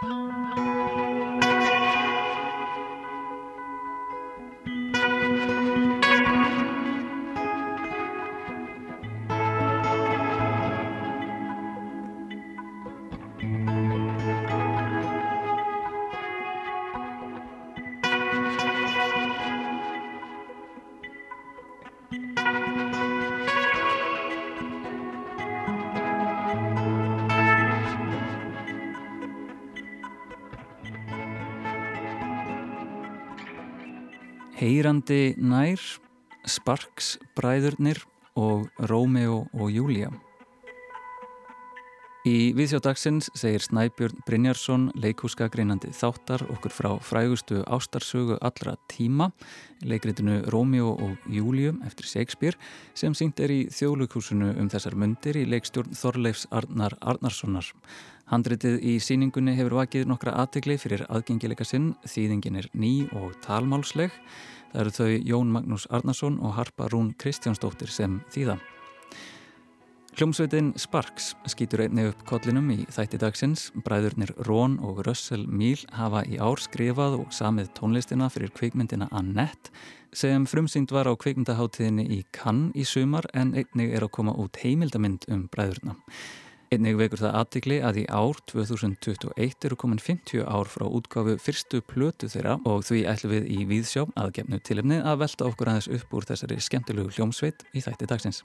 Música Heyrandi nær, Sparks bræðurnir og Rómeo og Júlia. Í viðsjóðdagsins segir Snæbjörn Brynjarsson leikúska greinandi þáttar okkur frá frægustu ástarsögu allra tíma, leikritinu Rómeo og Júliu eftir Shakespeare sem syngt er í þjóðlugkúsinu um þessar myndir í leikstjórn Þorleifs Arnar Arnarssonar. Handritið í síningunni hefur vakið nokkra aðtegli fyrir aðgengileika sinn, þýðingin er ný og talmálsleg. Það eru þau Jón Magnús Arnarsson og Harpa Rún Kristjánsdóttir sem þýða. Hljómsveitin Sparks skýtur einni upp kollinum í þætti dagsins. Bræðurnir Rón og Russell Míl hafa í ár skrifað og samið tónlistina fyrir kvikmyndina Annette sem frumsýnd var á kvikmyndaháttíðinni í Cannes í sumar en einnig er að koma út heimildamind um bræðurna. Einnig vekur það aðtikli að í ár 2021 eru komin 50 ár frá útgáfu fyrstu plötu þeirra og því ætlum við í Víðsjá aðgefnu tilefni að velta okkur aðeins upp úr þessari skemmtilegu hljómsveit í þætti dagsins.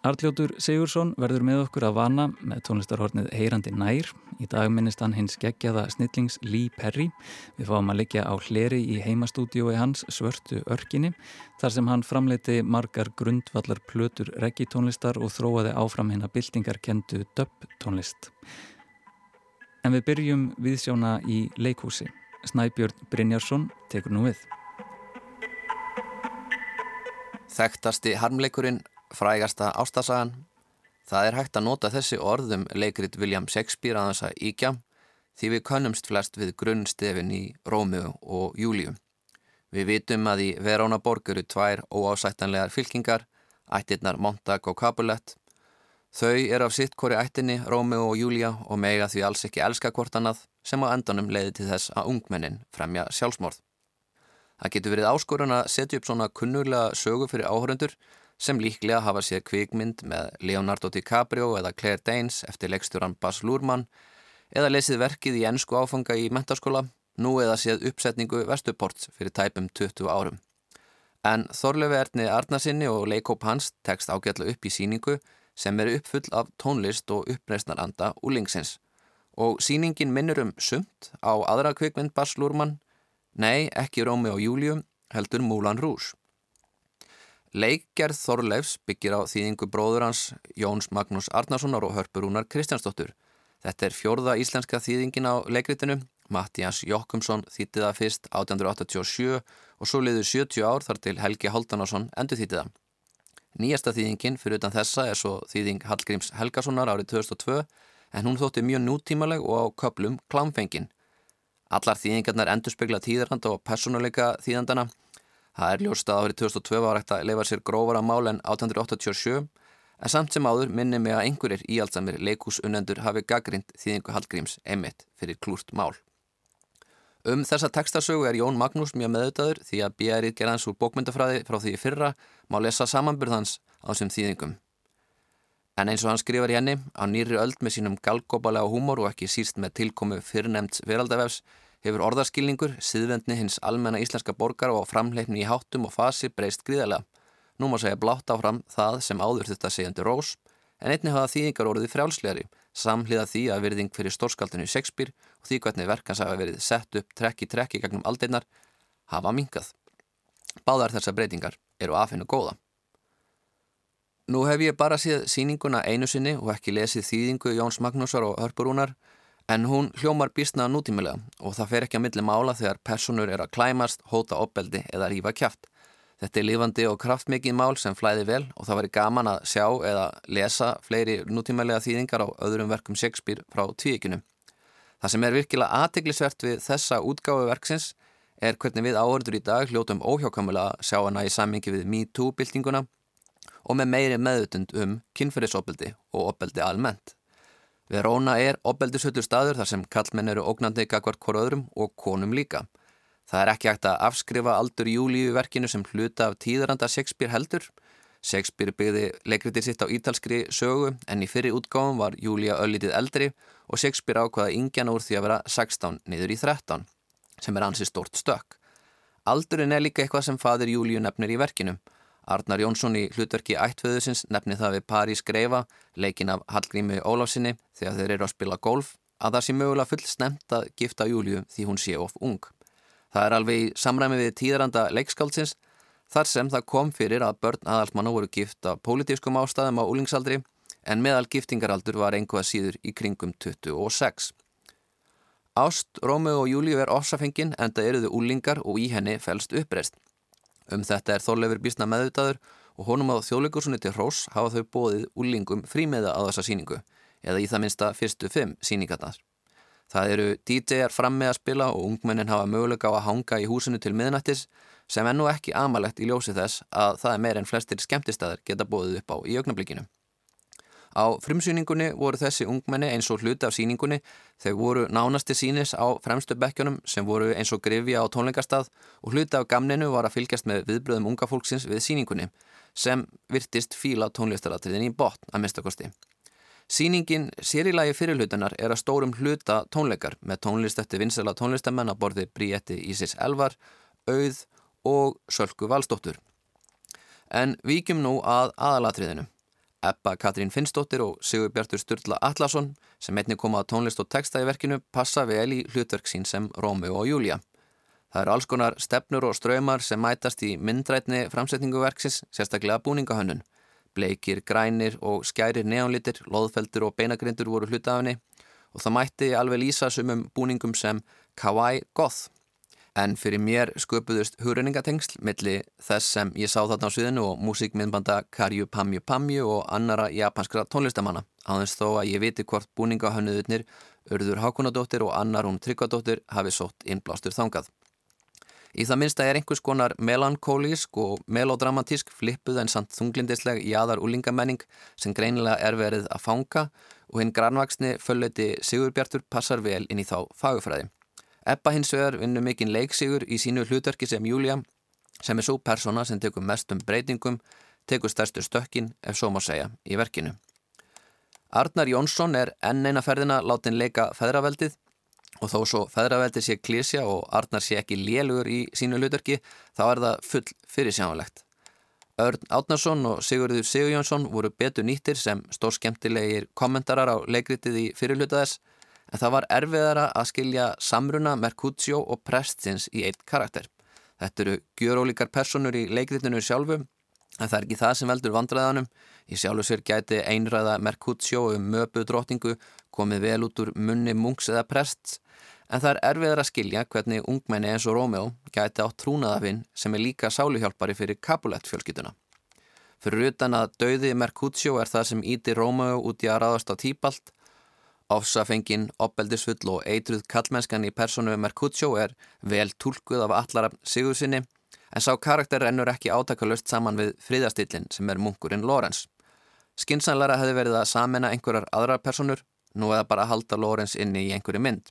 Arljótur Sigursson verður með okkur að vana með tónlistarhornið Heyrandi nær. Í dag minnist hann hins geggjaða snillings Lee Perry. Við fáum að liggja á hleri í heimastúdiói hans Svörtu örkinni þar sem hann framleiti margar grundvallar plötur reggitónlistar og þróaði áfram hérna byltingarkendu döpp tónlist. En við byrjum viðsjóna í leikhúsi. Snæbjörn Brynjarsson tekur nú við. Þekktasti harmleikurinn frægasta ástasagan. Það er hægt að nota þessi orðum leikrit William Shakespeare að þess að íkja því við könnumst flest við grunnstefin í Rómiu og Júliu. Við vitum að í Verona borg eru tvær óásættanlegar fylkingar, ættirnar Montag og Capulet. Þau eru af sitt hvori ættinni, Rómiu og Júlia og mega því alls ekki elska hvort annað sem á endanum leiði til þess að ungmennin fremja sjálfsmorð. Það getur verið áskorun að setja upp svona kunnulega sögu fyrir áhörundur sem líklega hafa séð kvikmynd með Leonardo DiCaprio eða Claire Danes eftir leikstjóran Baz Luhrmann eða lesið verkið í ennsku áfanga í mentaskóla, nú eða séð uppsetningu Vestuports fyrir tæpum 20 árum. En Þorlefi Erni Arnarsinni og leikóp hans tekst ágætla upp í síningu sem eru uppfull af tónlist og uppreysnaranda úlingsins. Og síningin minnur um sumt á aðra kvikmynd Baz Luhrmann, nei ekki Rómi og Júlium, heldur Múlan Rús. Leikgerð Þorleifs byggir á þýðingu bróður hans Jóns Magnús Arnarssonar og Hörpurúnar Kristjánsdóttur. Þetta er fjórða íslenska þýðingin á leikritinu. Mattias Jokkumsson þýtti það fyrst 1887 og svo liður 70 ár þar til Helgi Haldanásson endur þýtti það. Nýjasta þýðingin fyrir utan þessa er svo þýðing Hallgríms Helgasonar árið 2002 en hún þótti mjög nútímaleg og á köplum klámfengin. Allar þýðingarnar endur spekla tíðarhanda og personuleika þýðandana Það er ljóst að árið 2002 var hægt að leifa sér grófara mál en 1887 en samt sem áður minni mig að einhverjir íaldsamir leikúsunendur hafi gaggrind þýðingu Hallgríms emitt fyrir klúrt mál. Um þessa tekstasögu er Jón Magnús mjög meðutadur því að B.R.I. gerðans úr bókmyndafræði frá því fyrra má lesa samanburðans á þessum þýðingum. En eins og hann skrifar í henni á nýri öld með sínum galgópalega húmor og ekki síst með tilkomu fyrrnemts veraldavefs hefur orðaskilningur, síðvendni hins almenna íslenska borgar og framleipni í háttum og fasi breyst gríðarlega. Nú má segja blátt áfram það sem áður þetta segjandi rós, en einni hafa þýðingar orðið frjálslegari, samhliða því að verðing fyrir stórskaldinu Shakespeare og því hvernig verkans hafa verið sett upp trekk í trekk í gegnum aldeinar, hafa mingað. Báðar þessar breytingar eru aðfinna góða. Nú hef ég bara séð síninguna einu sinni og ekki lesið þýðingu Jóns Magnúsar og Hörpurúnar En hún hljómar býstnaða nútímilega og það fer ekki að milli mála þegar personur er að klæmast, hóta opbeldi eða rífa kjáft. Þetta er lifandi og kraftmikið mál sem flæði vel og það væri gaman að sjá eða lesa fleiri nútímilega þýðingar á öðrum verkum Shakespeare frá tvíekinu. Það sem er virkilega aðteglisvert við þessa útgáfu verksins er hvernig við áhörður í dag hljótum óhjákamulega að sjá hana í sammingi við MeToo-byltinguna og með meiri meðutund um kynferðisopbeldi og opbeldi almennt. Verona er obeldishöldur staður þar sem kallmenn eru ógnandi gagvart hvort öðrum og konum líka. Það er ekki hægt að afskrifa aldur Júliu verkinu sem hluta af tíðaranda Shakespeare heldur. Shakespeare byggði leikritið sitt á ítalskri sögu en í fyrri útgáfum var Júlia öllitið eldri og Shakespeare ákvaða ingjan úr því að vera 16 niður í 13 sem er ansi stort stökk. Aldurinn er líka eitthvað sem fadir Júliu nefnir í verkinu. Arnar Jónsson í hlutverki ættföðusins nefni það við París Greifa, leikin af Hallgrími Óláfsinni þegar þeir eru að spila golf, að það sé mögulega full snemt að gifta Júliu því hún sé of ung. Það er alveg í samræmi við tíðranda leikskáldsins þar sem það kom fyrir að börn aðalsmannu voru gift af pólitískum ástæðum á úlingsaldri en meðal giftingaraldur var einhvað síður í kringum 26. Ást, Rómeu og Júliu er ofsafengin en það eruðu úlingar og í henni fælst uppreist. Um þetta er Þorleifur Bísna meðvitaður og honum á þjóðleikursunni til Hrós hafa þau bóðið úlingum frímiða á þessa síningu eða í það minsta fyrstu fimm síningarnar. Það eru DJ-ar fram með að spila og ungmennin hafa möguleika á að hanga í húsinu til miðnættis sem ennú ekki amalegt í ljósi þess að það er meir en flestir skemmtistæðar geta bóðið upp á í augnablikinu. Á frumsýningunni voru þessi ungmenni eins og hluti af síningunni þegar voru nánasti sínis á fremstu bekkjunum sem voru eins og grifja á tónleikastað og hluti af gamninu var að fylgjast með viðbröðum unga fólksins við síningunni sem virtist fíla tónlistaratriðin í botn að mistakosti. Sýningin sérilagi fyrirlutunar er að stórum hluta tónleikar með tónlist eftir vinsela tónlistamenn að borði Bríetti Ísis Elvar, Auð og Sölku Valstóttur. En vikjum nú að aðalatriðinu. Ebba Katrín Finnsdóttir og Sigur Bjartur Sturla Allarsson sem einni koma á tónlist og texta í verkinu passa vel í hlutverk sín sem Rómeu og Júlia. Það eru alls konar stefnur og ströymar sem mætast í myndrætni framsetningu verksins, sérstaklega búningahönnun. Bleikir, grænir og skærir neonlitir, loðfeldur og beinagrindur voru hlutafinni og það mætti alveg lýsa sumum búningum sem kawaii goth. En fyrir mér sköpuðust hugrenningatengsl milli þess sem ég sá þarna á sviðinu og músikmiðbanda Karju Pamju Pamju og annara japanskra tónlistamanna. Aðeins þó að ég viti hvort búningahönnuðurnir Urður Hákonadóttir og annar hún Tryggvadóttir hafi sótt innblástur þangað. Í það minnsta er einhvers konar melankólísk og melodramatísk flippuð en samt þunglindisleg jáðar úlingamenning sem greinilega er verið að fanga og hinn granvaksni fölleti Sigurbjartur passar vel inn í þá fagufræði. Ebba hins vegar vinnur mikinn leiksigur í sínu hlutverki sem Júlia sem er svo persóna sem tekur mestum breytingum, tekur stærstu stökkin ef svo má segja í verkinu. Arnar Jónsson er enn eina ferðina látin leika feðraveldið og þó svo feðraveldið sé klísja og Arnar sé ekki lélugur í sínu hlutverki þá er það full fyrirsjánulegt. Örn Átnarsson og Sigurður Sigurjónsson voru betur nýttir sem stór skemmtilegir kommentarar á leikritið í fyrirlutaðess en það var erfiðara að skilja samruna Mercutio og Prestins í eitt karakter. Þetta eru gjörólíkar personur í leikritinu sjálfu, en það er ekki það sem veldur vandræðanum. Í sjálfu sér gæti einræða Mercutio um möbu drótingu komið vel út úr munni munks eða prests, en það er erfiðar að skilja hvernig ungmenni eins og Rómeo gæti átt trúnaðafinn sem er líka sáluhjálpari fyrir Capulet fjölskytuna. Fyrir utan að dauði Mercutio er það sem íti Rómeo út í að ráðast á típalt Ofsafengin, opbeldisfull og eitruð kallmennskan í personu Mercutio er vel tólkuð af allara sigursinni en sá karakter ennur ekki átakalust saman við fríðastillin sem er munkurinn Lorenz. Skinsanlæra hefði verið að samena einhverjar aðrar personur, nú eða bara halda Lorenz inni í einhverju mynd.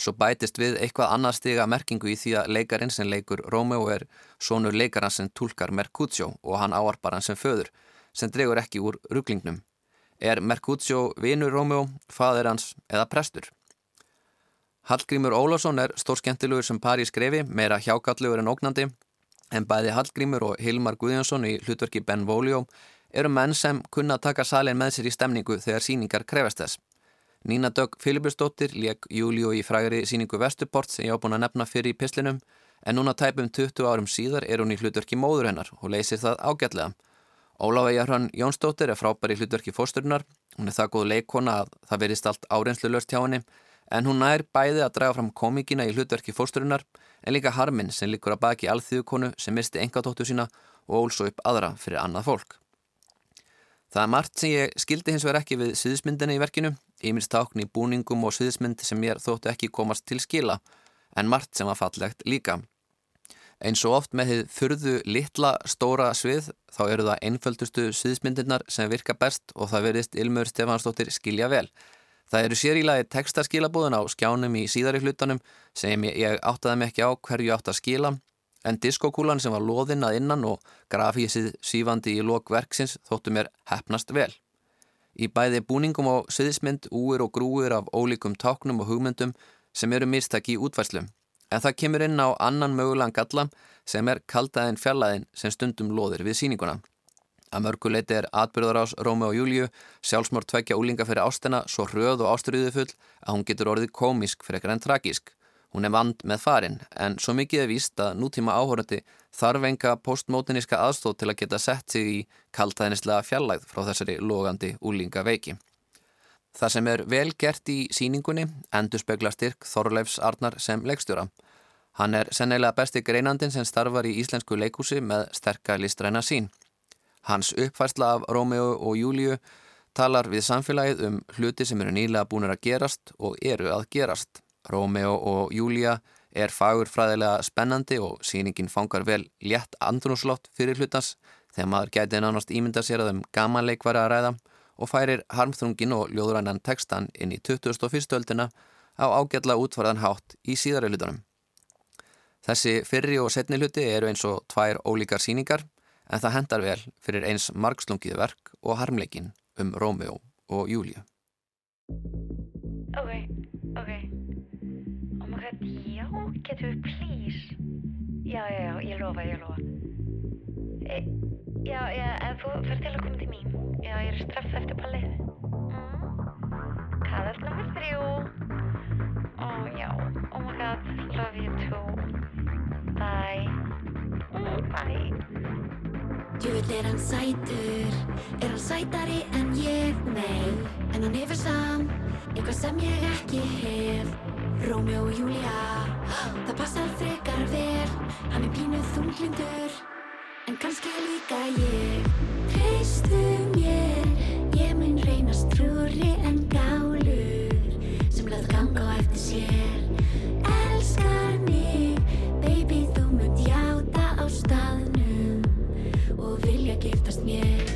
Svo bætist við eitthvað annað stiga merkingu í því að leikarinn sem leikur Rómeo er sonur leikarinn sem tólkar Mercutio og hann áarpar hann sem föður, sem dregur ekki úr rugglingnum. Er Mercutio vinur Rómjó, fadir hans eða prestur? Hallgrímur Ólásson er stór skemmtilegur sem par í skrefi, meira hjákallugur en ógnandi, en bæði Hallgrímur og Hilmar Guðjónsson í hlutverki Ben Volio eru menn sem kunna taka salin með sér í stemningu þegar síningar krefast þess. Nína Dögg Filipusdóttir leik Júliu í frægari síningu Vestuport sem ég á búin að nefna fyrir í pislinum, en núna tæpum 20 árum síðar er hún í hlutverki móður hennar og leysir það ágætlega. Ólafæja Hrann Jónsdóttir er frábæri hlutverki fórsturnar. Hún er það góð leikona að það verist allt áreinslu löst hjá henni en hún nær bæði að draga fram komíkina í hlutverki fórsturnar en líka harminn sem líkur að baki alþjóðkonu sem misti engadóttu sína og ólso upp aðra fyrir annað fólk. Það er margt sem ég skildi hins vegar ekki við sviðismyndina í verkinu, ímins tákn í búningum og sviðismynd sem ég þóttu ekki komast til skila, en margt sem var fallegt líka. Eins og oft með þið fyrðu litla stóra svið þá eru það einföldustu sviðsmyndirnar sem virka best og það verðist Ilmur Stefansdóttir skilja vel. Það eru sérílagi textaskilabúðin á skjánum í síðari hlutanum sem ég, áttaði mig ekki á hverju átt að skila en diskokúlan sem var loðinn að innan og grafísið sífandi í lok verksins þóttu mér hefnast vel. Í bæði búningum á sviðsmynd, úir og grúir af ólíkum táknum og hugmyndum sem eru mistak í útværslu en það kemur inn á annan mögulegan galla sem er kaldaðin fjallaðin sem stundum loðir við síninguna. Að mörguleiti er atbyrðarás Rómi og Júliu sjálfsmór tvekja úlinga fyrir ástina svo hröð og ástriðufull að hún getur orðið komisk fyrir ekkert en tragísk. Hún er vand með farin en svo mikið er víst að nútíma áhórandi þarf enga postmótiníska aðstóð til að geta sett sig í kaldaðinislega fjallægð frá þessari logandi úlinga veiki. Það sem er vel gert í síningunni endur spekla styrk Þorleifs Arnar sem leikstjóra. Hann er sennilega besti greinandin sem starfar í íslensku leikúsi með sterkar listræna sín. Hans uppfærsla af Rómeo og Júliu talar við samfélagið um hluti sem eru nýlega búinir að gerast og eru að gerast. Rómeo og Júlia er fagurfræðilega spennandi og síningin fangar vel létt andrúslótt fyrir hlutans þegar maður gæti nánast ímynda sér að um gamanleikværi að ræða og færir harmþrungin og ljóðrænan tekstan inn í 2001. öldina á ágætla útvarðan hátt í síðari hlutunum. Þessi fyrri og setni hluti eru eins og tvær ólíkar síningar en það hendar vel fyrir eins margslungið verk og harmleikin um Rómeo og Júliu. Ok, ok. Oh my god, já, getur við please? Já, já, já, ég lofa, ég lofa. E Já, já, ef þú fyrir til að koma til mín. Já, ég er straff eftir ballið. Mm. Nummer þrjú. Ó, oh, já. Oh my god, love you too. Bye. Mm, bye. Júvill er hann sætur, er hann sætari en ég, nei. En hann hefur samt, eitthvað sem ég ekki hef. Rómjó og Júlia, það passar frekar vel. Hann er pínuð þunglindur en kannski líka ég. Treystu mér, ég mun reynast trúri en gálur sem lað ganga á eftir sér. Elskar mig, baby þú mun játa á staðnum og vilja giftast mér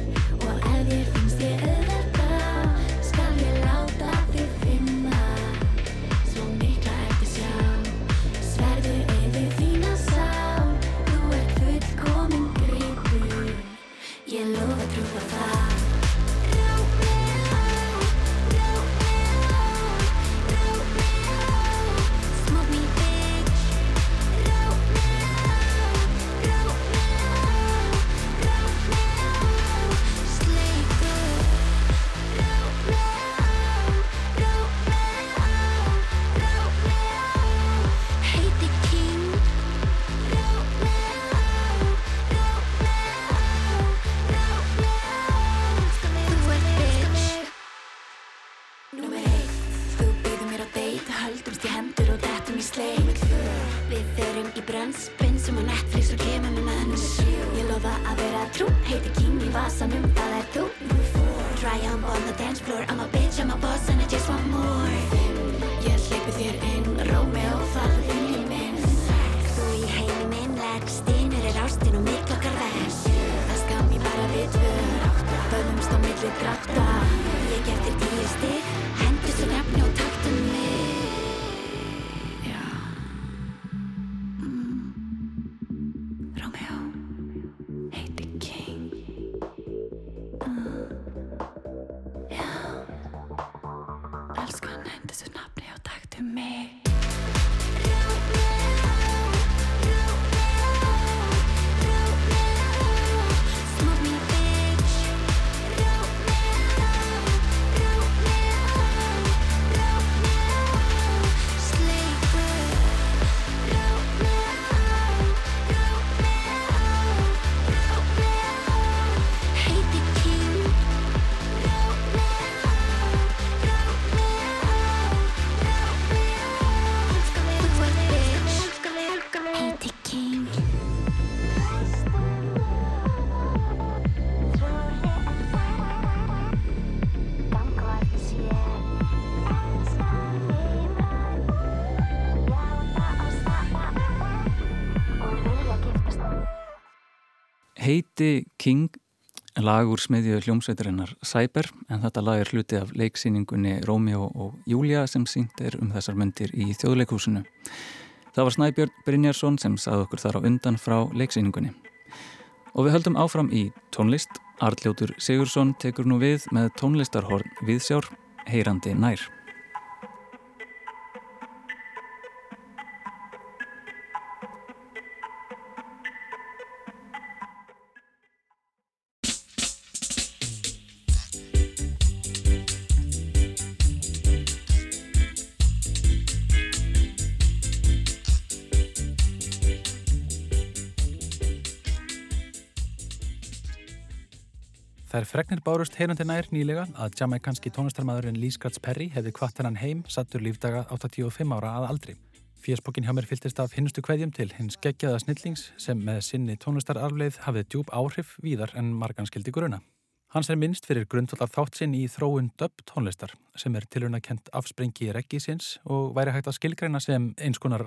on the dance floor. I'm a bitch, I'm a boss and I just want more. Ég hleypi þér inn Romeo, það er vilji minn Þú í heimi minn leggst Innur er ástin og mitt okkar verst Það skam ég bara við tvö Böðumst á milli drátta Ég gef þér tíu stig Hendur svo nefni lag úr smiðju hljómsveiturinnar Cyber en þetta lag er hluti af leiksýningunni Rómjó og Júlia sem sínt er um þessar myndir í þjóðleikúsinu. Það var Snæbjörn Brynjarsson sem sað okkur þar á undan frá leiksýningunni. Og við höldum áfram í tónlist. Arljótur Sigursson tekur nú við með tónlistarhorn Viðsjár, heyrandi nær. Fregnir bárust heyrandi nær nýlega að jamaikanski tónlistarmadurinn Lee Scratch Perry hefði kvart hennan heim sattur lífdaga 85 ára að aldri. Fjersbókin hjá mér fylgist af hinnustu kveðjum til hins geggjaða snillings sem með sinni tónlistararfleið hafið djúb áhrif víðar en marganskildi gruna. Hans er minnst fyrir grundvallar þátt sinn í þróun döbb tónlistar sem er tilurna kent afsprengi reggisins og væri hægt að skilgreina sem eins konar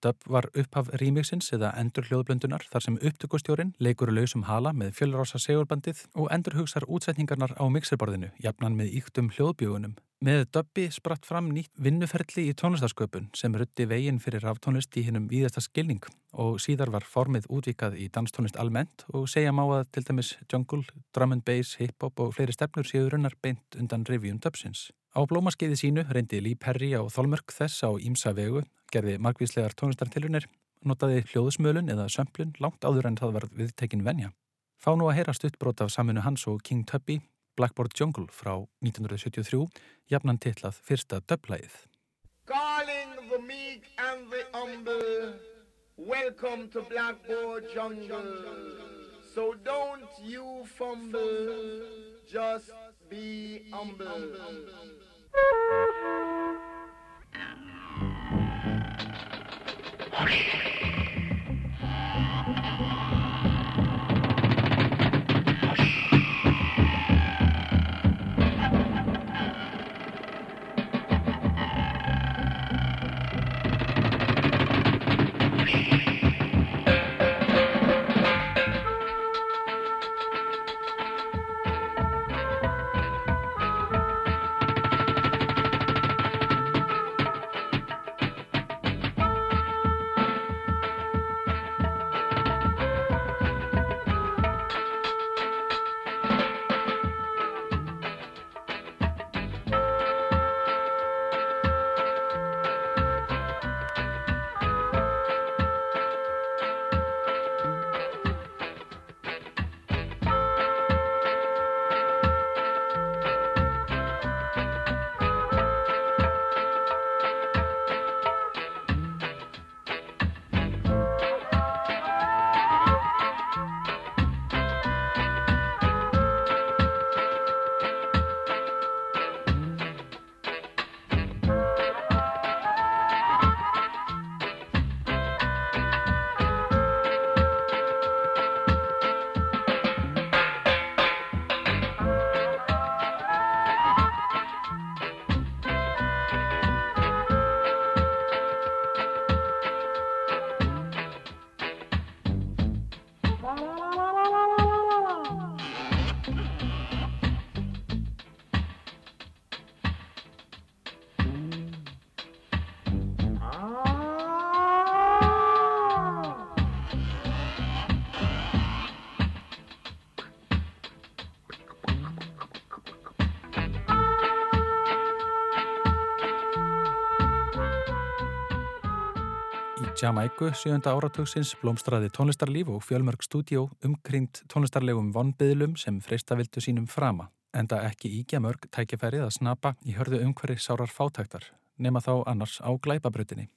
Dub var upphaf remixins eða endur hljóðblöndunar þar sem upptökustjórin leikur lausum hala með fjölrása segurbandið og endur hugsar útsetningarnar á mixerborðinu, jafnan með íktum hljóðbjögunum. Með Dubbi spratt fram nýtt vinnuferli í tónlistasköpun sem rutti veginn fyrir ráftónlist í hinnum víðasta skilning og síðar var formið útvikað í danstónlist almennt og segja má að til dæmis jungle, drum and bass, hip-hop og fleiri stefnur séu runnar beint undan revíum Dubbsins. Á blómaskeiði sínu reyndi Lý Perri á þólmörk þess á Ímsa vegu, gerði margvíslegar tónlistartilunir, notaði hljóðusmölun eða sömplun langt áður en það var viðtekin venja. Fá nú að heyra stuttbrót af saminu hans og King Tubby, Blackboard Jungle frá 1973, jafnan titlað fyrsta döblæðið. Calling the meek and the humble, welcome to Blackboard Jungle. So don't you fumble, just be humble. Okay. Jamaiku sjönda áratugsins blómstraði tónlistarlíf og fjölmörg stúdíó umkringt tónlistarlegum vonbyðlum sem freysta vildu sínum frama. Enda ekki íkja mörg tækifærið að snapa í hörðu umhverri sárar fátæktar, nema þá annars á glæpabrutinni.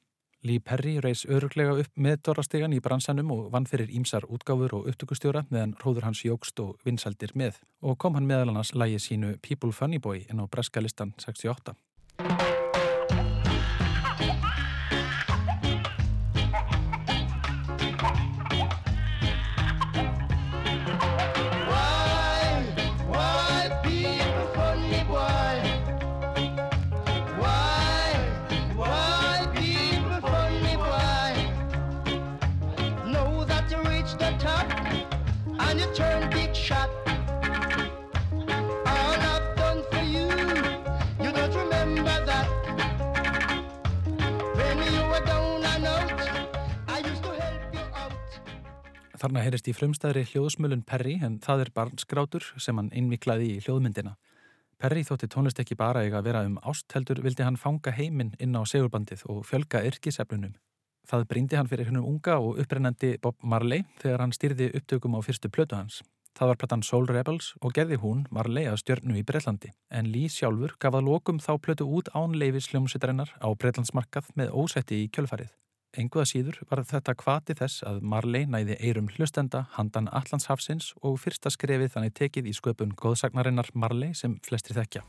Lee Perry reys öruglega upp með dorrastegan í bransanum og vann fyrir ímsar útgáfur og upptökustjóra meðan hróður hans jógst og vinsaldir með og kom hann meðal annars lægi sínu People Funny Boy inn á breska listan 68. Þarna heyrist í frumstæðri hljóðsmölun Perry en það er barnskrátur sem hann innviklaði í hljóðmyndina. Perry þótti tónlist ekki bara eiga að vera um ást heldur vildi hann fanga heiminn inn á segurbandið og fjölga yrkiseflunum. Það brindi hann fyrir hennum unga og upprennandi Bob Marley þegar hann styrði upptökum á fyrstu plötu hans. Það var platan Soul Rebels og gerði hún Marley að stjörnu í Breitlandi en Lee sjálfur gaf að lokum þá plötu út án leifis hljómsveitarinnar á Breitlandsmarkað með ósetti í kjölfarið. Enguða síður var þetta kvati þess að Marley næði eirum hlustenda handan Allandshafsins og fyrsta skrefið þannig tekið í sköpun góðsagnarinnar Marley sem flestir þekkja.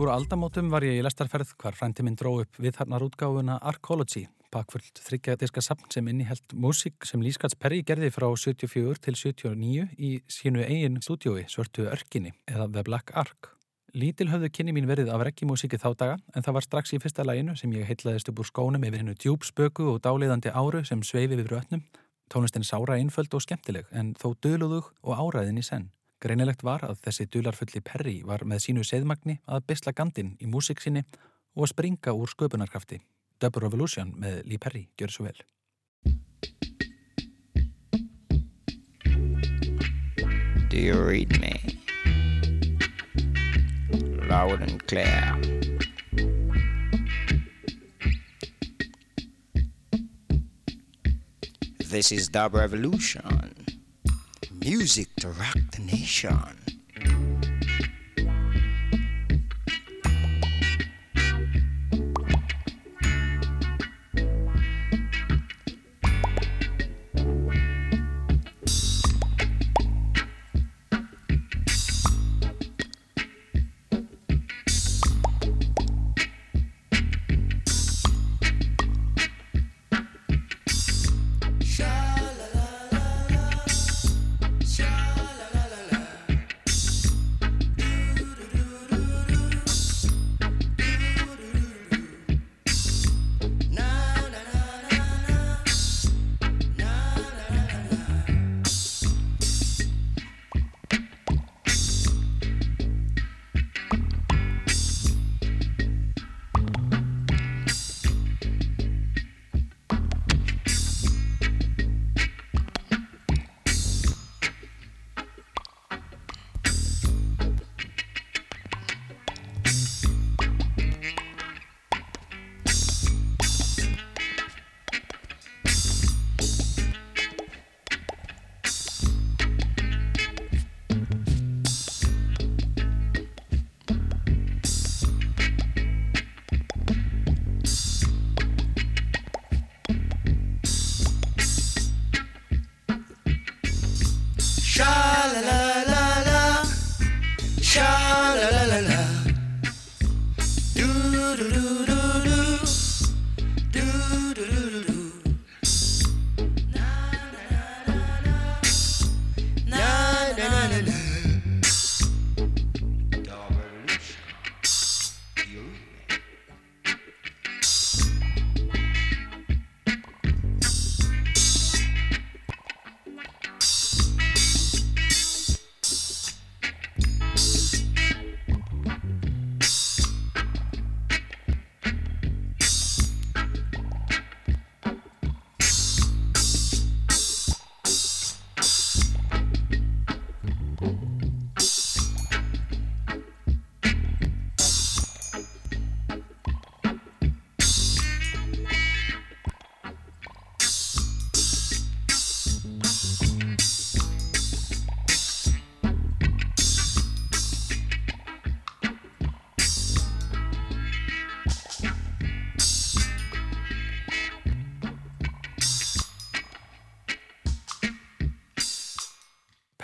Upp úr aldamótum var ég í lestarferð hvar frændi minn dró upp við þarnar útgáfuna Arcology, pakfullt þryggjaðiska sapn sem innihelt músík sem Lískats Perri gerði frá 74 til 79 í sínu eigin stúdiói Svörtu Örkinni eða The Black Ark. Lítil höfðu kynni mín verið af rekkimúsíki þá daga en það var strax í fyrsta læginu sem ég heitlaðist upp úr skónum yfir hennu djúbspöku og dáleiðandi áru sem sveifi við rötnum. Tónlistin sára einföld og skemmtileg en þó döluðug og áræðin í senn. Greinilegt var að þessi dularfulli Perri var með sínu seðmagni að bisla gandin í músík sinni og að springa úr sköpunarkrafti. Double Revolution með Lee Perry gjör svo vel. Do you read me? Loud and clear. This is Dub Revolution. Music to rock the nation.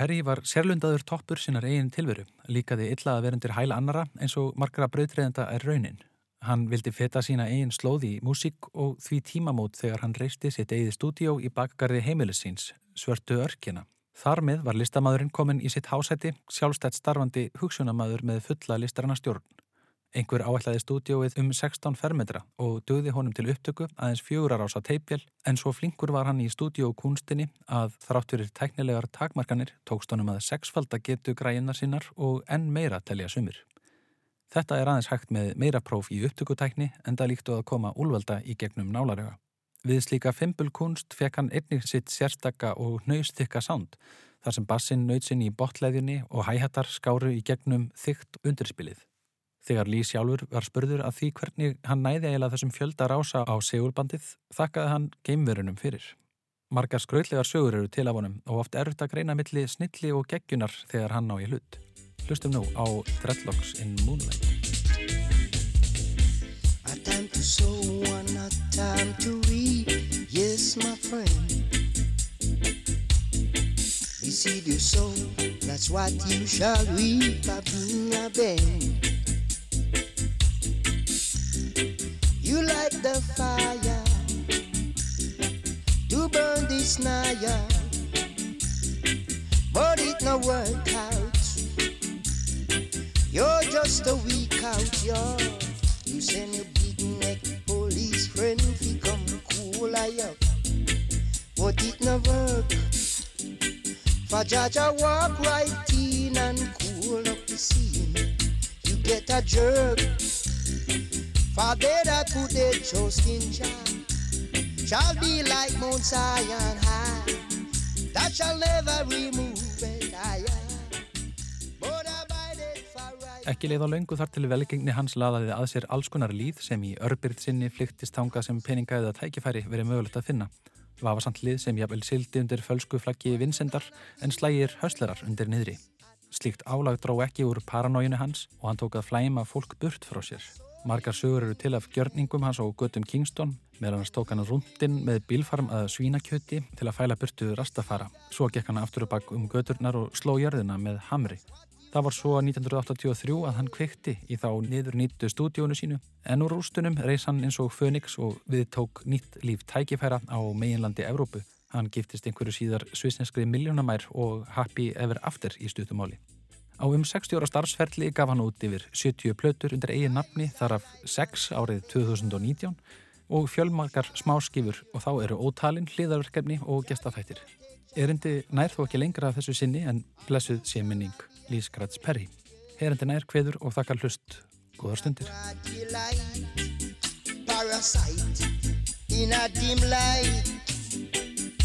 Perry var sérlundaður toppur sinnar eigin tilveru, líkaði illa að verundir hæla annara eins og margra brauðtreðenda er raunin. Hann vildi feta sína eigin slóði í músík og því tímamót þegar hann reisti sitt eigið stúdíó í bakgarði heimilisins, Svörtu örkina. Þar með var listamæðurinn komin í sitt hásæti, sjálfstætt starfandi hugsunamæður með fulla listaranna stjórn. Einhver áætlaði stúdióið um 16 fermetra og döði honum til upptöku aðeins fjögurar ása teipjel en svo flinkur var hann í stúdiókunstinni að þrátturir teknilegar takmarkanir tókst honum að sexfalda getu græinnar sinnar og enn meira telja sumir. Þetta er aðeins hægt með meira próf í upptökutækni en það líktu að koma úlvalda í gegnum nálaröga. Við slíka fimpulkunst fekk hann einnig sitt sérstakka og nöystikka sánd þar sem bassin nöytsinn í botleðjunni og hæhattar skáru í gegnum þygt undirspilið. Þegar Lý sjálfur var spurður að því hvernig hann næði eiginlega þessum fjölda rása á segulbandið, þakkaði hann geimverunum fyrir. Margar skraullegar sögur eru til af honum og oft erfitt að greina milli snilli og gegjunar þegar hann ná í hlut. Hlustum nú á Dreadlocks in Moonlight. A time to sow and a time to reap, yes my friend. The seed you sow, that's what you shall reap, a bring a bend. Light the fire to burn this naya, but it no work out. You're just a weak out, yo. You send your big neck police friend fi come cool I up, but it no work. For Jaja walk right in and cool up the scene. You get a jerk. That put their trust in Jah shall be like Mount Zion high. That shall never remove it. Right. Ekki leið á löngu þar til velgengni hans laðaði að sér alls konar líð sem í örbyrð sinni flyktist þanga sem peningaðið að tækifæri verið mögulegt að finna. Vafasamt lið sem jafnvel sildi undir fölsku flaggi vinsendar en slægir höstlerar undir niðri. Slíkt álag dró ekki úr paranóinu hans og hann tók að flæma fólk burt frá sér. Margar sögur eru til af gjörningum hans á göttum Kingston, meðan hans tók hann rúndin með bílfarm að svínakjöti til að fæla burtu rastafara. Svo gekk hann aftur og bakk um göturnar og sló jörðina með hamri. Það var svo 1983 að hann kveikti í þá niður nýttu stúdíónu sínu, en úr rústunum reys hann eins og Fönix og við tók nýtt líf tækifæra á meginlandi Evrópu. Hann giftist einhverju síðar svisneskri miljónamær og happy ever after í stutumáli. Á um 60 ára starfsferli gaf hann út yfir 70 plötur undir eigin nafni þar af 6 árið 2019 og fjölmarkar smáskifur og þá eru ótalinn, hliðarverkefni og gestafættir. Erindi nær þó ekki lengra af þessu sinni en blessuð sé minning Lís Græts Perri. Erindi nær kveður og þakkar hlust. Góðar stundir. Parasite in a dim light,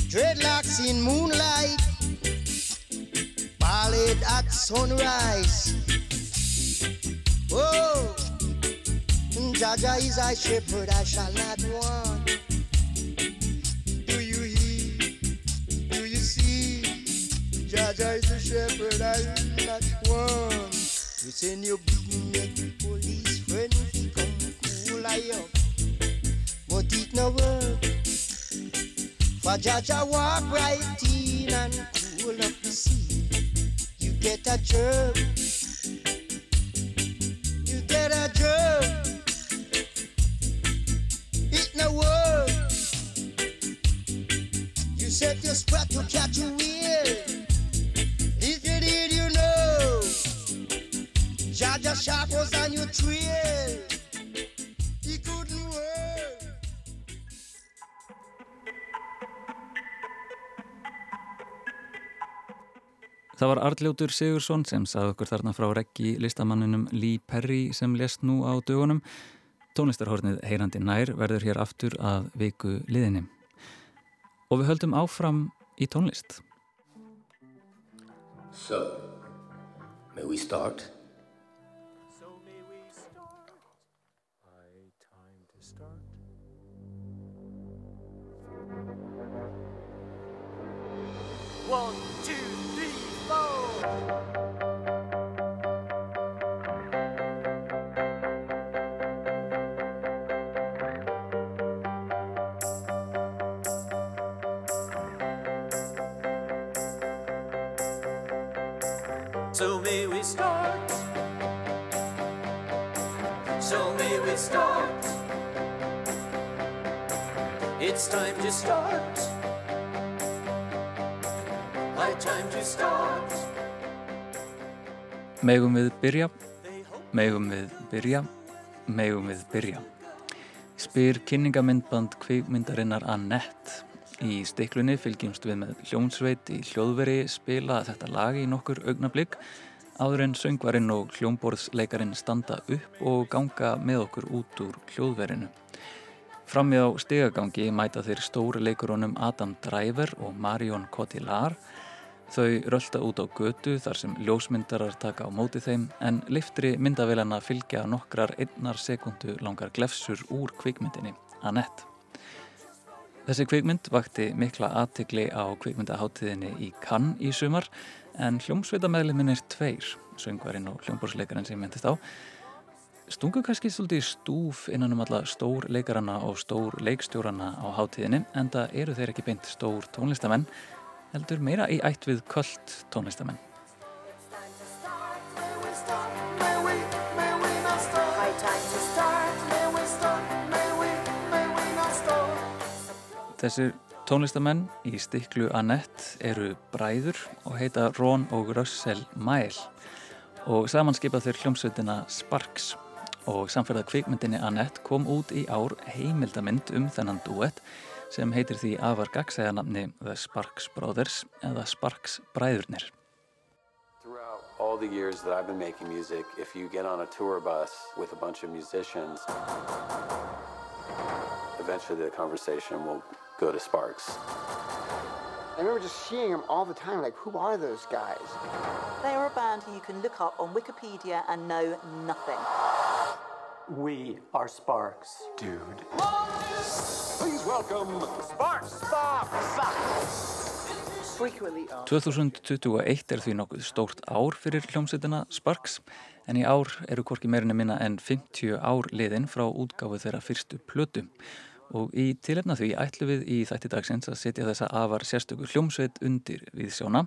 dreadlocks in moonlight, ballad at sunrise. Oh, Jaja is a shepherd, I shall not want. Do you hear? Do you see? Jaja is a shepherd, I will not want. You send your big neck police friend, he come cool I up, but it no work. For Jaja walk right in and cool up the sea. Get a jerk. You get a jerk. It no work. You set your spot to catch a wheel. If you did, you know. Jaja Shark was on your trail. Það var Arljótur Sigursson sem sað okkur þarna frá reggi listamanninum Lee Perry sem lest nú á dögunum. Tónlistarhornið Heyrandi nær verður hér aftur að viku liðinni. Og við höldum áfram í tónlist. So, may we start? One, two, three, We start. It's time to start. High time to start. Megum við byrja? Megum við byrja, megum við byrja. Spyr kynningamindband kvikmyndarinnar Annette. Í stiklunni fylgjumst við með hljómsveit í hljóðveri spila þetta lag í nokkur augnablík áður en söngvarinn og hljómborðsleikarin standa upp og ganga með okkur út úr hljóðverinu. Frammi á stegagangi mæta þeir stóri leikurónum Adam Driver og Marion Cotillard Þau rölda út á götu þar sem ljósmyndarar taka á móti þeim en liftri myndavélana fylgja nokkrar einnar sekundu langar glefsur úr kvikmyndinni, Annette. Þessi kvikmynd vakti mikla aðtikli á kvikmyndaháttiðinni í Cannes í sumar en hljómsveitameðlimin er tveir, söngvarinn og hljómbórsleikarinn sem ég mentist á. Stungu kannski svolítið stúf innan um alla stór leikarana og stór leikstjórana á háttiðinni en það eru þeir ekki beint stór tónlistamenn heldur meira í ætt við kvöld tónlistamenn. Þessir tónlistamenn í stiklu Annette eru bræður og heita Ron og Russell Mæl og samanskipa þeir hljómsveitina Sparks og samferða kvikmyndinni Annette kom út í ár heimildamind um þennan duett sem heitir því afar gagsæðanamni The Sparks Brothers eða Sparks Bræðurnir. All the years that I've been making music, if you get on a tour bus with a bunch of musicians, eventually the conversation will go to Sparks. I remember just seeing them all the time, like, who are those guys? They are a band who you can look up on Wikipedia and know nothing. We are Sparks. Dude. Please welcome Sparks! Sparks! 2021 er því nokkuð stórt ár fyrir hljómsveitina Sparks en í ár eru hvorki meirinni minna en 50 ár liðin frá útgáfu þeirra fyrstu plötu og í tilefna því ætlu við í þætti dagsins að setja þessa afar sérstöku hljómsveit undir við sjóna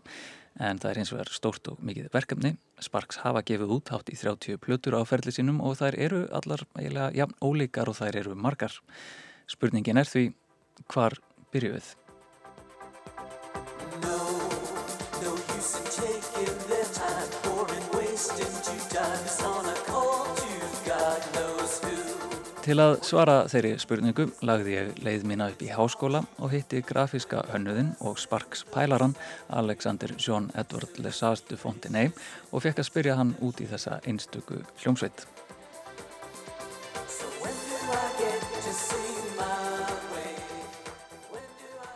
en það er eins og er stórt og mikið verkefni. Sparks hafa gefið út hátt í 30 plötur á ferli sínum og þær eru allar eiginlega jafn ólíkar og þær eru margar. Spurningin er því hvar byrju Til að svara þeirri spurningu lagði ég leið mína upp í háskóla og hitti grafíska hönnuðin og Sparks pælaran Alexander John Edward Lesage de Fontenay og fekk að spyrja hann út í þessa einstöku hljómsveit.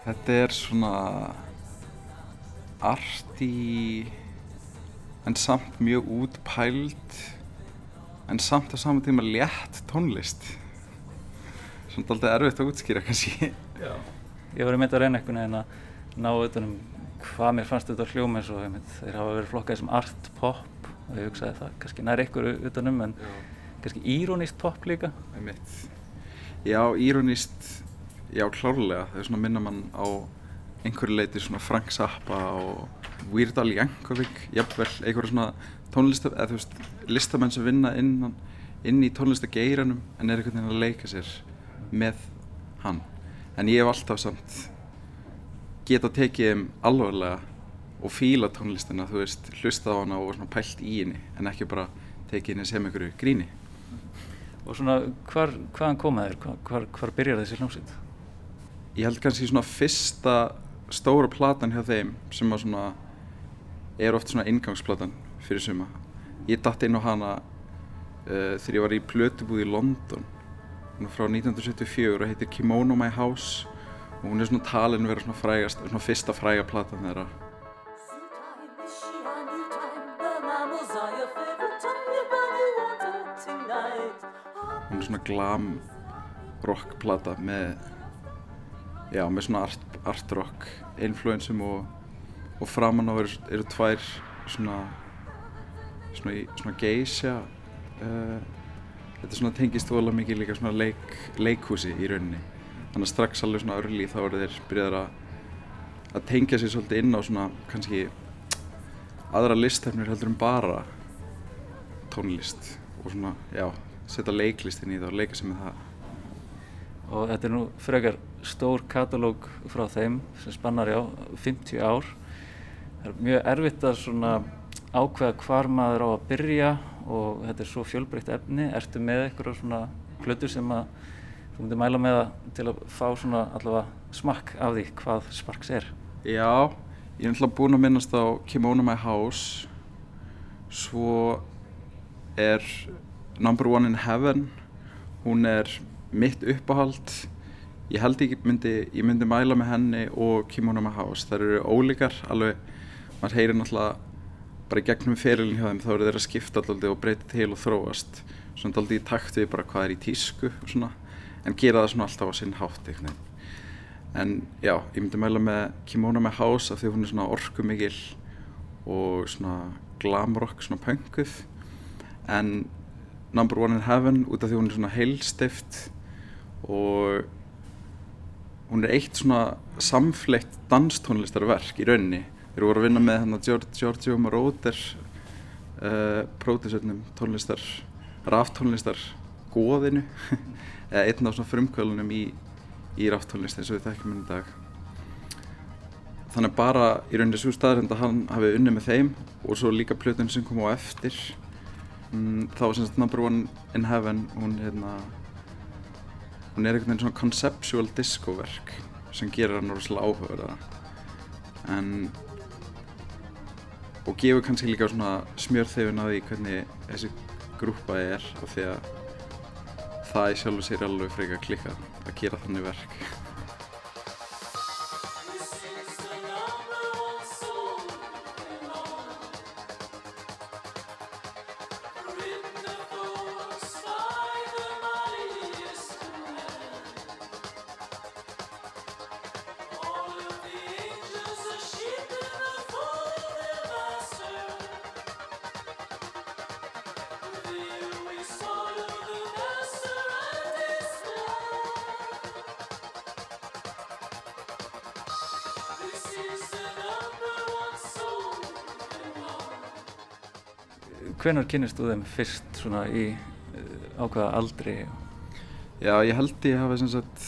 Þetta er svona arti en samt mjög útpæld en samt á saman tíma létt tónlist svona alltaf erfitt að útskýra kannski Já. Ég var mynda að reyna einhvern veginn að ná utanum hvað mér fannst eins og einmitt, þeir hafa verið flokkað sem art pop og ég hugsaði það kannski nær ykkur utanum en Já. kannski írónist pop líka. Einmitt. Já, írónist já, klárlega, það er svona minna mann á einhverju leiti svona Frank Zappa og Weird Al Yankovic jafnvel, einhverju svona tónlista eða þú veist, listamenn sem vinna inn, inn í tónlistageiranum en er einhvern veginn að leika sér með hann en ég hef alltaf samt geta tekið þeim alvarlega og fíla tónlistina, þú veist, hlusta á hana og svona pælt í henni en ekki bara tekið henni sem einhverju gríni Og svona, hvar, hvaðan koma þeir? Hvar, hvar, byrjar þessi hljómsveit? ég held kannski svona fyrsta stóra platan hjá þeim sem að svona er oft svona ingangsplatan fyrir suma. Ég datt inn á hana uh, þegar ég var í plötubúð í London. Hún er frá 1974 og heitir Kimono My House og hún er svona talin vera svona frægast svona fyrsta fræga platan þeirra. Hún er svona glam rock plata með já, með svona art, art rock influensum og, og framan á eru, eru tvær svona svona, í- svona geisja uh, þetta er svona tengist vola mikið líka svona leik, leikhúsi í rauninni þannig að strax alveg svona örli þá eru þeir byrjaðar að tengja sér svolítið inn á svona kannski aðra listefnir heldur en bara tónlist og svona, já, setja leiklist inn í það og leika sér með það Og þetta er nú frekar stór katalóg frá þeim sem spannar já 50 ár. Það er mjög erfitt að svona ákveða hvar maður á að byrja og þetta er svo fjölbreytt efni. Ertu með eitthvað svona plötu sem að þú myndir mæla með það til að fá svona allavega smakk af því hvað Sparks er? Já, ég er náttúrulega búinn að minnast á Kimono My House. Svo er Number One in Heaven. Hún er mitt uppáhald. Ég held ekki myndi, ég myndi mæla með henni og Kimono My House. Þær eru ólíkar, alveg maður heyrir náttúrulega bara í gegnum ferilin hjá þeim þá eru þeir að skipta alltaf og breyta til og þróast. Svona alltaf í takt við bara hvað er í tísku svona, en gera það svona alltaf á sinn hátt eitthvað en já, ég myndi mæla með Kimono My House af því hún er svona orku mikil og svona glamrock, svona punkuð en Number One in Heaven út af því hún er svona heilstift og hún er eitt svona samfleitt danstónlistarverk í rauninni þeir voru að vinna með hann að Giorgio Moroder uh, pródusörnum tónlistar ráftónlistar góðinu eða einn af svona frumkvölunum í, í ráftónlist eins og við þekkjum henni dag. Þannig bara í rauninni svo staðrind að hann hafi unni með þeim og svo líka plötun sem kom á eftir mm, þá var semst Number One in Heaven hún hérna hún er einhvern veginn svona conceptual disco verk sem gerir hann rosalega áhugaverða en og gefur kannski líka svona smjörþefin að því hvernig þessi grúpa er af því að það í sjálfu sér alveg frekar klikka að gera þannig verk Hvenar kynist þú þeim fyrst svona í uh, ákvaða aldri? Já, ég held ég hafa sem sagt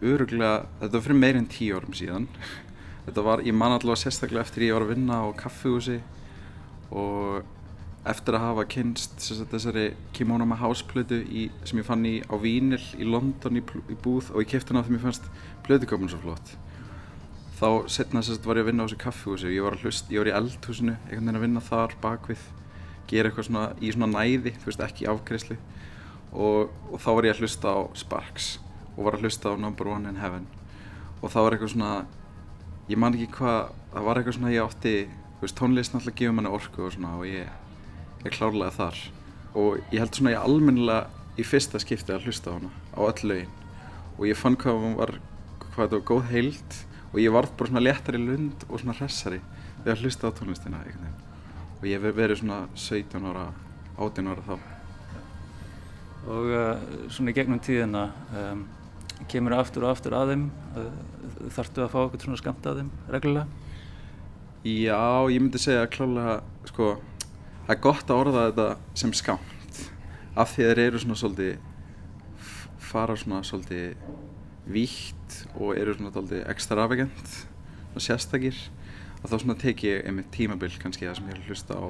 öruglega, þetta var fyrir meirinn tíu árum síðan. Þetta var, ég man allavega sérstaklega eftir ég var að vinna á kaffihúsi og eftir að hafa kynst sagt, þessari Kimono My House plötu í, sem ég fann í á Vínil í London í, í búð og ég kæfti hana þegar mér fannst plötuköpun svo flott. Þá setna sagt, var ég að vinna á þessu kaffihúsi og ég var, hlust, ég var í eldhúsinu einhvern veginn að vinna þar bakvið gera eitthvað svona í svona næði þú veist ekki afgreðslu og, og þá var ég að hlusta á Sparks og var að hlusta á Number One in Heaven. Og það var eitthvað svona ég man ekki hvað, það var eitthvað svona ég átti þú veist tónlist náttúrulega gefur manni orku og svona og ég er klárlega þar. Og ég held svona ég almennilega í fyrsta skipti að hlusta á hana á öll lögin. Og ég fann hvað hún var hvað þetta var góð heild og ég varð bara svona léttari lund og svona hressari þegar hlusta á tónlistina veginn og ég hef verið svona 17 ára 18 ára þá. Og uh, svona í gegnum tíðina um, kemur aftur og aftur að þeim? Uh, þarftu að fá okkur svona skamt að þeim reglulega? Já, ég myndi segja klálega sko, það er gott að orða þetta sem skamt af því þeir eru svona svolítið fara svona svolítið víkt og eru svona svolítið extravagant og sérstakir að þá svona teki ég einmitt tímabill kannski það sem ég er að hlusta á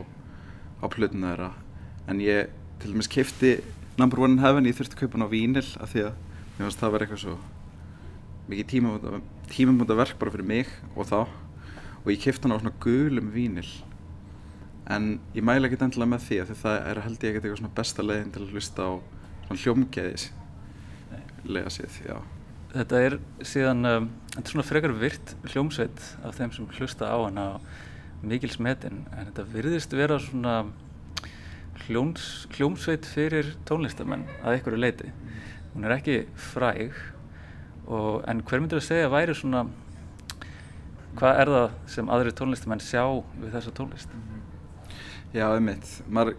á plötuna þeirra. En ég til dæmis kefti Number One in Heaven ég þurfti að kaupa hann á vínil af því að mér finnst það að vera eitthvað svo mikið tímamóta verk bara fyrir mig og þá. Og ég kefti hann á svona gulum vínil en ég mæla ekki endilega með því að því það er held ég ekkert eitthvað svona besta leiðin til að hlusta á svona hljómgæðis lega séð, já. Þetta er síðan, um, þetta er svona frekar virt hljómsveit af þeim sem hlusta á hana mikil smetin en þetta virðist vera svona hljóms, hljómsveit fyrir tónlistamenn að einhverju leiti. Hún er ekki fræg og, en hver myndir að segja væri svona hvað er það sem aðri tónlistamenn sjá við þessa tónlist? Já, einmitt. Maður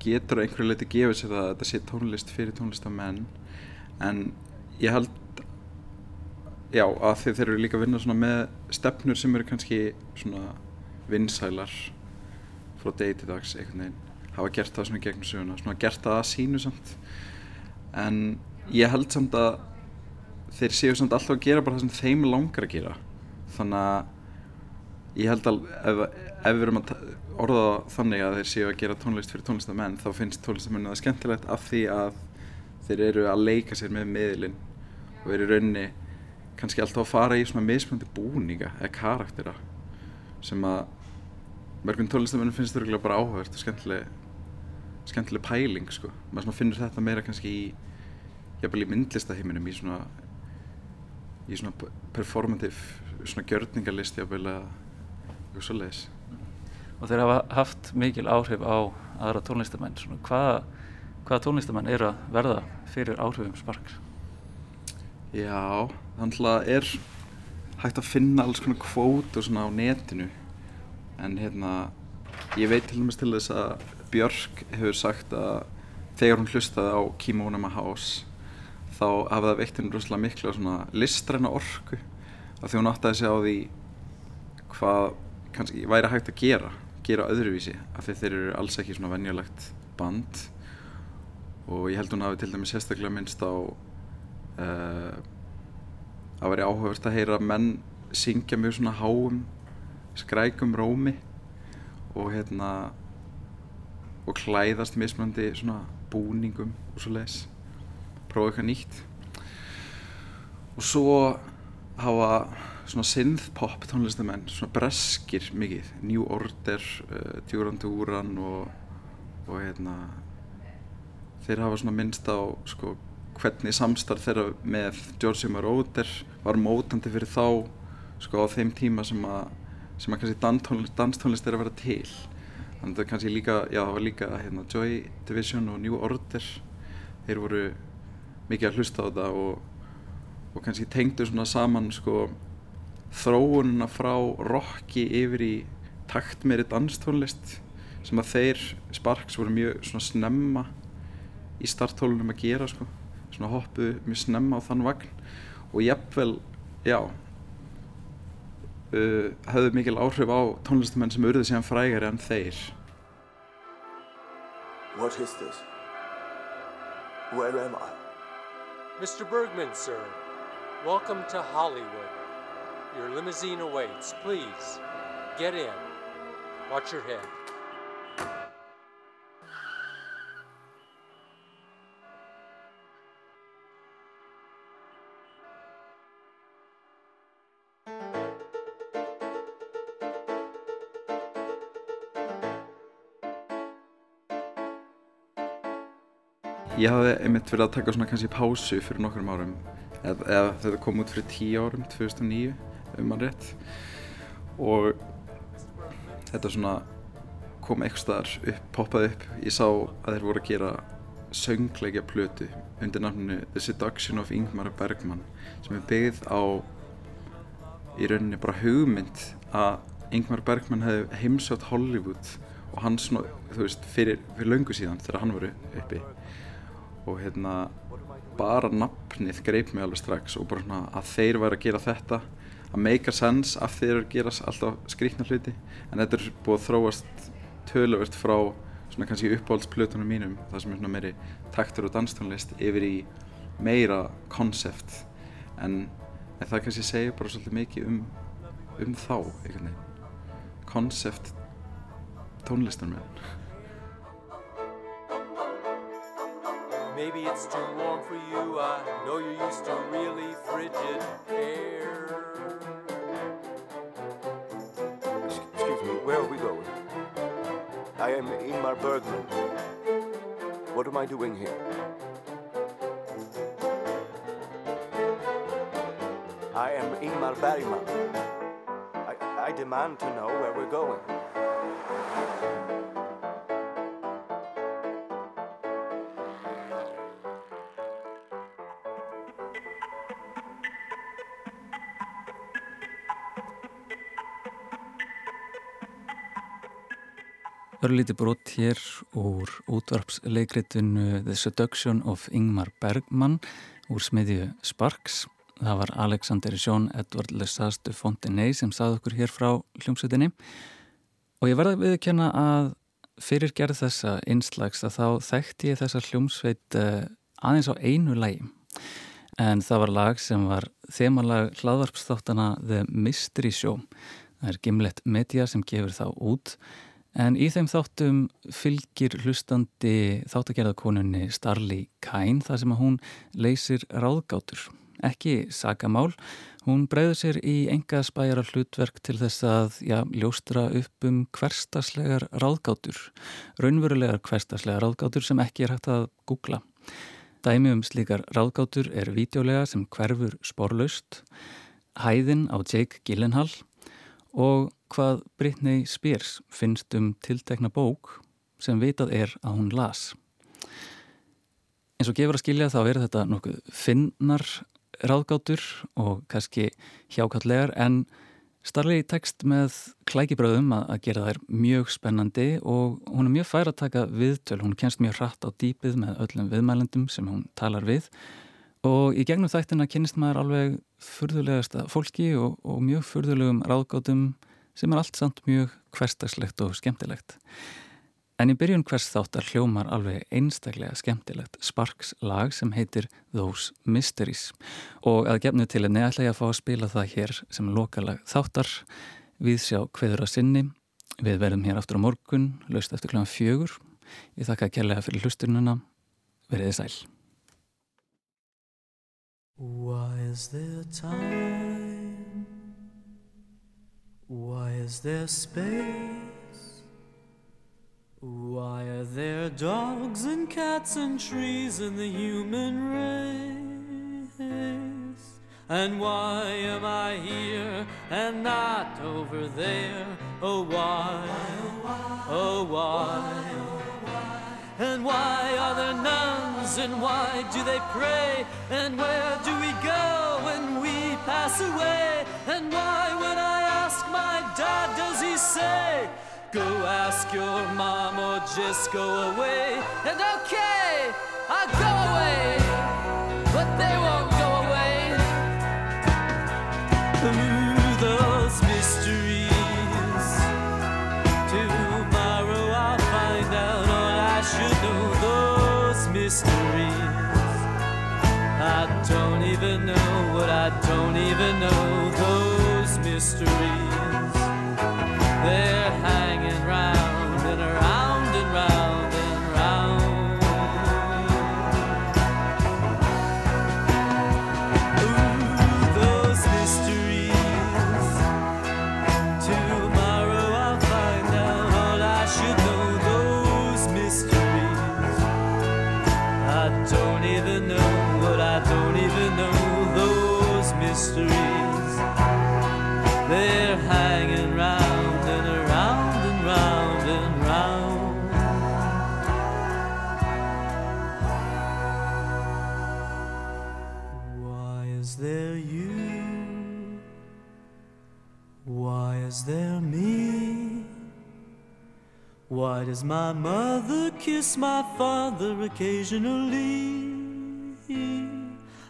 getur á einhverju leiti gefið sér að þetta sé tónlist fyrir tónlistamenn en ég held já, að þeir, þeir eru líka að vinna með stefnur sem eru kannski vinsælar frá degi til dags hafa gert það svona gegnum söguna svona gert það að sínu samt. En ég held samt að þeir séu samt alltaf að gera bara það sem þeim langar að gera. Þannig að ég held að ef, ef við erum að orða þannig að þeir séu að gera tónlist fyrir tónlistamenn þá finnst tónlistamennu það skemmtilegt af því að þeir eru að leika sér með miðlinn og eru raunni kannski alltaf að fara í svona mismunandi búninga eða karaktera sem að mörgum tónlistamennu finnst þurfa bara áhugast og skemmtileg skemmtileg pæling sko maður finnur þetta meira kannski í jafnvel í myndlistaheiminum í svona í svona performative svona gjörningarlist jafnvel að og svo leiðis og þeir hafa haft mikil áhrif á aðra tónlistamenn svona, hvaða, hvaða tónlistamenn eru að verða fyrir áhrifum Sparks? Já, þannig er hægt að finna alls konar kvót og svona á netinu? En hérna ég veit til dæmis til þess að Björk hefur sagt að þegar hún hlustaði á Kimona House þá hafa það veikt henni rosalega miklu svona listræna orku að því hún átti að segja á því hvað kannski væri hægt að gera gera öðruvísi af því þeir eru alls ekki svona venjulegt band. Og ég held hún hafi til dæmis sérstaklega minnst á uh, að veri áhugavert að heyra menn syngja mjög svona háum skrækum rómi og hérna og klæðast mismunandi svona búningum og svo leiðis prófa eitthvað nýtt. Og svo hafa svona synth-pop tónlistamenn, svona breskir mikið, New Order, uh, Duran Duran og, og hérna, þeir hafa svona minnst á sko, hvernig samstarf þeirra með George Moroder var mótandi fyrir þá sko, á þeim tíma sem að, sem að kannski danstónlist er að vera til. Þannig að það kannski líka, já það var líka hérna, Joy Division og New Order, þeir voru mikið að hlusta á þetta og, og kannski tengdu svona saman sko þróununa frá rocki yfir í takt meiri danstónlist sem að þeir Sparks voru mjög svona snemma í starttólunum að gera sko svona hoppuðu mjög snemma á þann vagn og jafnvel, já uh, hafðu mikil áhrif á tónlistamenn sem urði síðan frægari en þeir What is this? Where am I? Mr. Bergman, sir. Welcome to Hollywood. Your limousine awaits. Please, get in. Watch your head. Ég hafði einmitt verið að taka svona kannski pásu fyrir nokkrum árum. Eða, eða þetta kom út fyrir tíu árum, 2009 um mann rétt. Og þetta svona kom eitthvað staðar upp, poppaði upp. Ég sá að þeir voru að gera söngleikja plötu undir nafninu The Seduction of Ingmar Bergman sem er byggð á í rauninni bara hugmynd að Ingmar Bergman hefði heimsjátt Hollywood og hann svona, þú veist, fyrir, fyrir löngu síðan þegar hann voru uppi og hérna bara nafnið greip mig alveg strax og bara svona að þeir væri að gera þetta að make a sense af þeir eru að gera alltaf skrítna hluti. En þetta er búið að þróast töluvert frá svona kannski uppáhaldsplötunum mínum það sem er svona meiri taktur og danstónlist yfir í meira konsept en, en það kannski segja bara svolítið mikið um, um þá konsept tónlistar með Maybe it's too warm for you. I know you're used to really frigid air. Excuse me, where are we going? I am Ingmar Bergman. What am I doing here? I am Ingmar Bergman. I, I demand to know where we're going. Örlíti brott hér úr útvarpsleikritinu The Seduction of Ingmar Bergman úr smiðju Sparks. Það var Alexander Jean Edward Lesastu Fontenay sem sað okkur hér frá hljómsutinni og ég verði að viðkjanna að fyrir gerð þessa einslags að þá þekkti ég þessa hljómsveit eh, aðeins á einu lægi en það var lag sem var þemalag hlaðvarpsþáttana The Mystery Show. Það er Gimlet Media sem gefur þá út en í þeim þáttum fylgir hlustandi þáttagerðakonunni Starli Kain þar sem að hún leysir ráðgátur. Ekki sagamál, hún breyður sér í enga spæjara hlutverk til þess að já, ljóstra upp um hverstaslegar ráðgátur, raunverulegar hverstaslegar ráðgátur sem ekki er hægt að googla. Dæmi um slíkar ráðgátur er vídeolega sem hverfur sporlaust, hæðin á Jake Gyllenhaal og hvað Britney Spears finnst um tiltekna bók sem vitað er að hún las. En svo gefur að skilja þá er þetta nokkuð finnar ráðgátur og kannski hjákallegar en starfið í text með klækibröðum að gera þær mjög spennandi og hún er mjög fær að taka viðtöl, hún kennst mjög hratt á dýpið með öllum viðmælendum sem hún talar við og í gegnum þættina kennist maður alveg fyrðulegasta fólki og, og mjög fyrðulegum ráðgátum sem er allt samt mjög hverstagslegt og skemmtilegt. En í byrjun hvers þáttar hljómar alveg einstaklega skemmtilegt Sparks lag sem heitir Those Mysteries og að gefnu til að neðalla ég að fá að spila það hér sem lokalag þáttar við sjá hveður að sinni við verðum hér aftur á morgun laust eftir kl. fjögur ég þakka kærlega fyrir hlustununa veriði sæl Why is there time? Why is there space? Why are there dogs and cats and trees in the human race? And why am I here and not over there? Oh, why? Oh, why? And why are there nuns and why do they pray? And where do we go when we pass away? And why, when I dad, does he say, Go ask your mom or just go away? And okay, I'll go away, my mother kiss my father occasionally?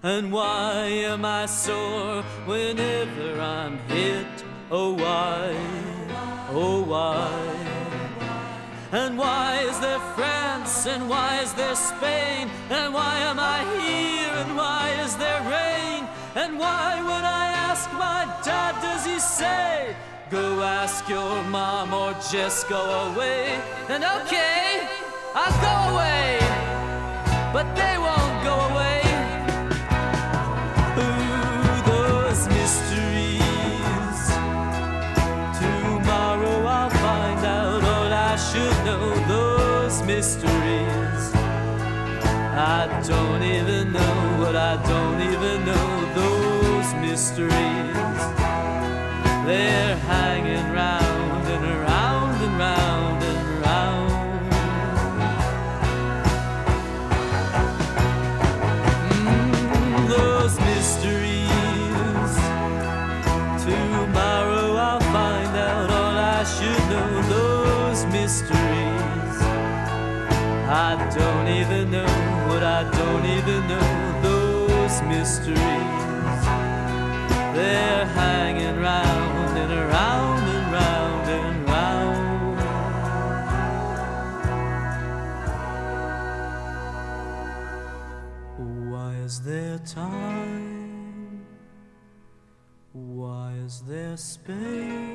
And why am I sore whenever I'm hit? Oh, why? Oh, why? And why is there France? And why is there Spain? And why am I here? And why is there rain? And why, when I ask my dad, does he say, Go ask your mom or just go away? And okay, I'll go away, but they won't go away. Ooh, those mysteries. Tomorrow I'll find out all I should know. Those mysteries. I don't even know what I don't even know. Those mysteries. They're don't know. Those mysteries. They're hanging round and around and round and round. Why is there time? Why is there space?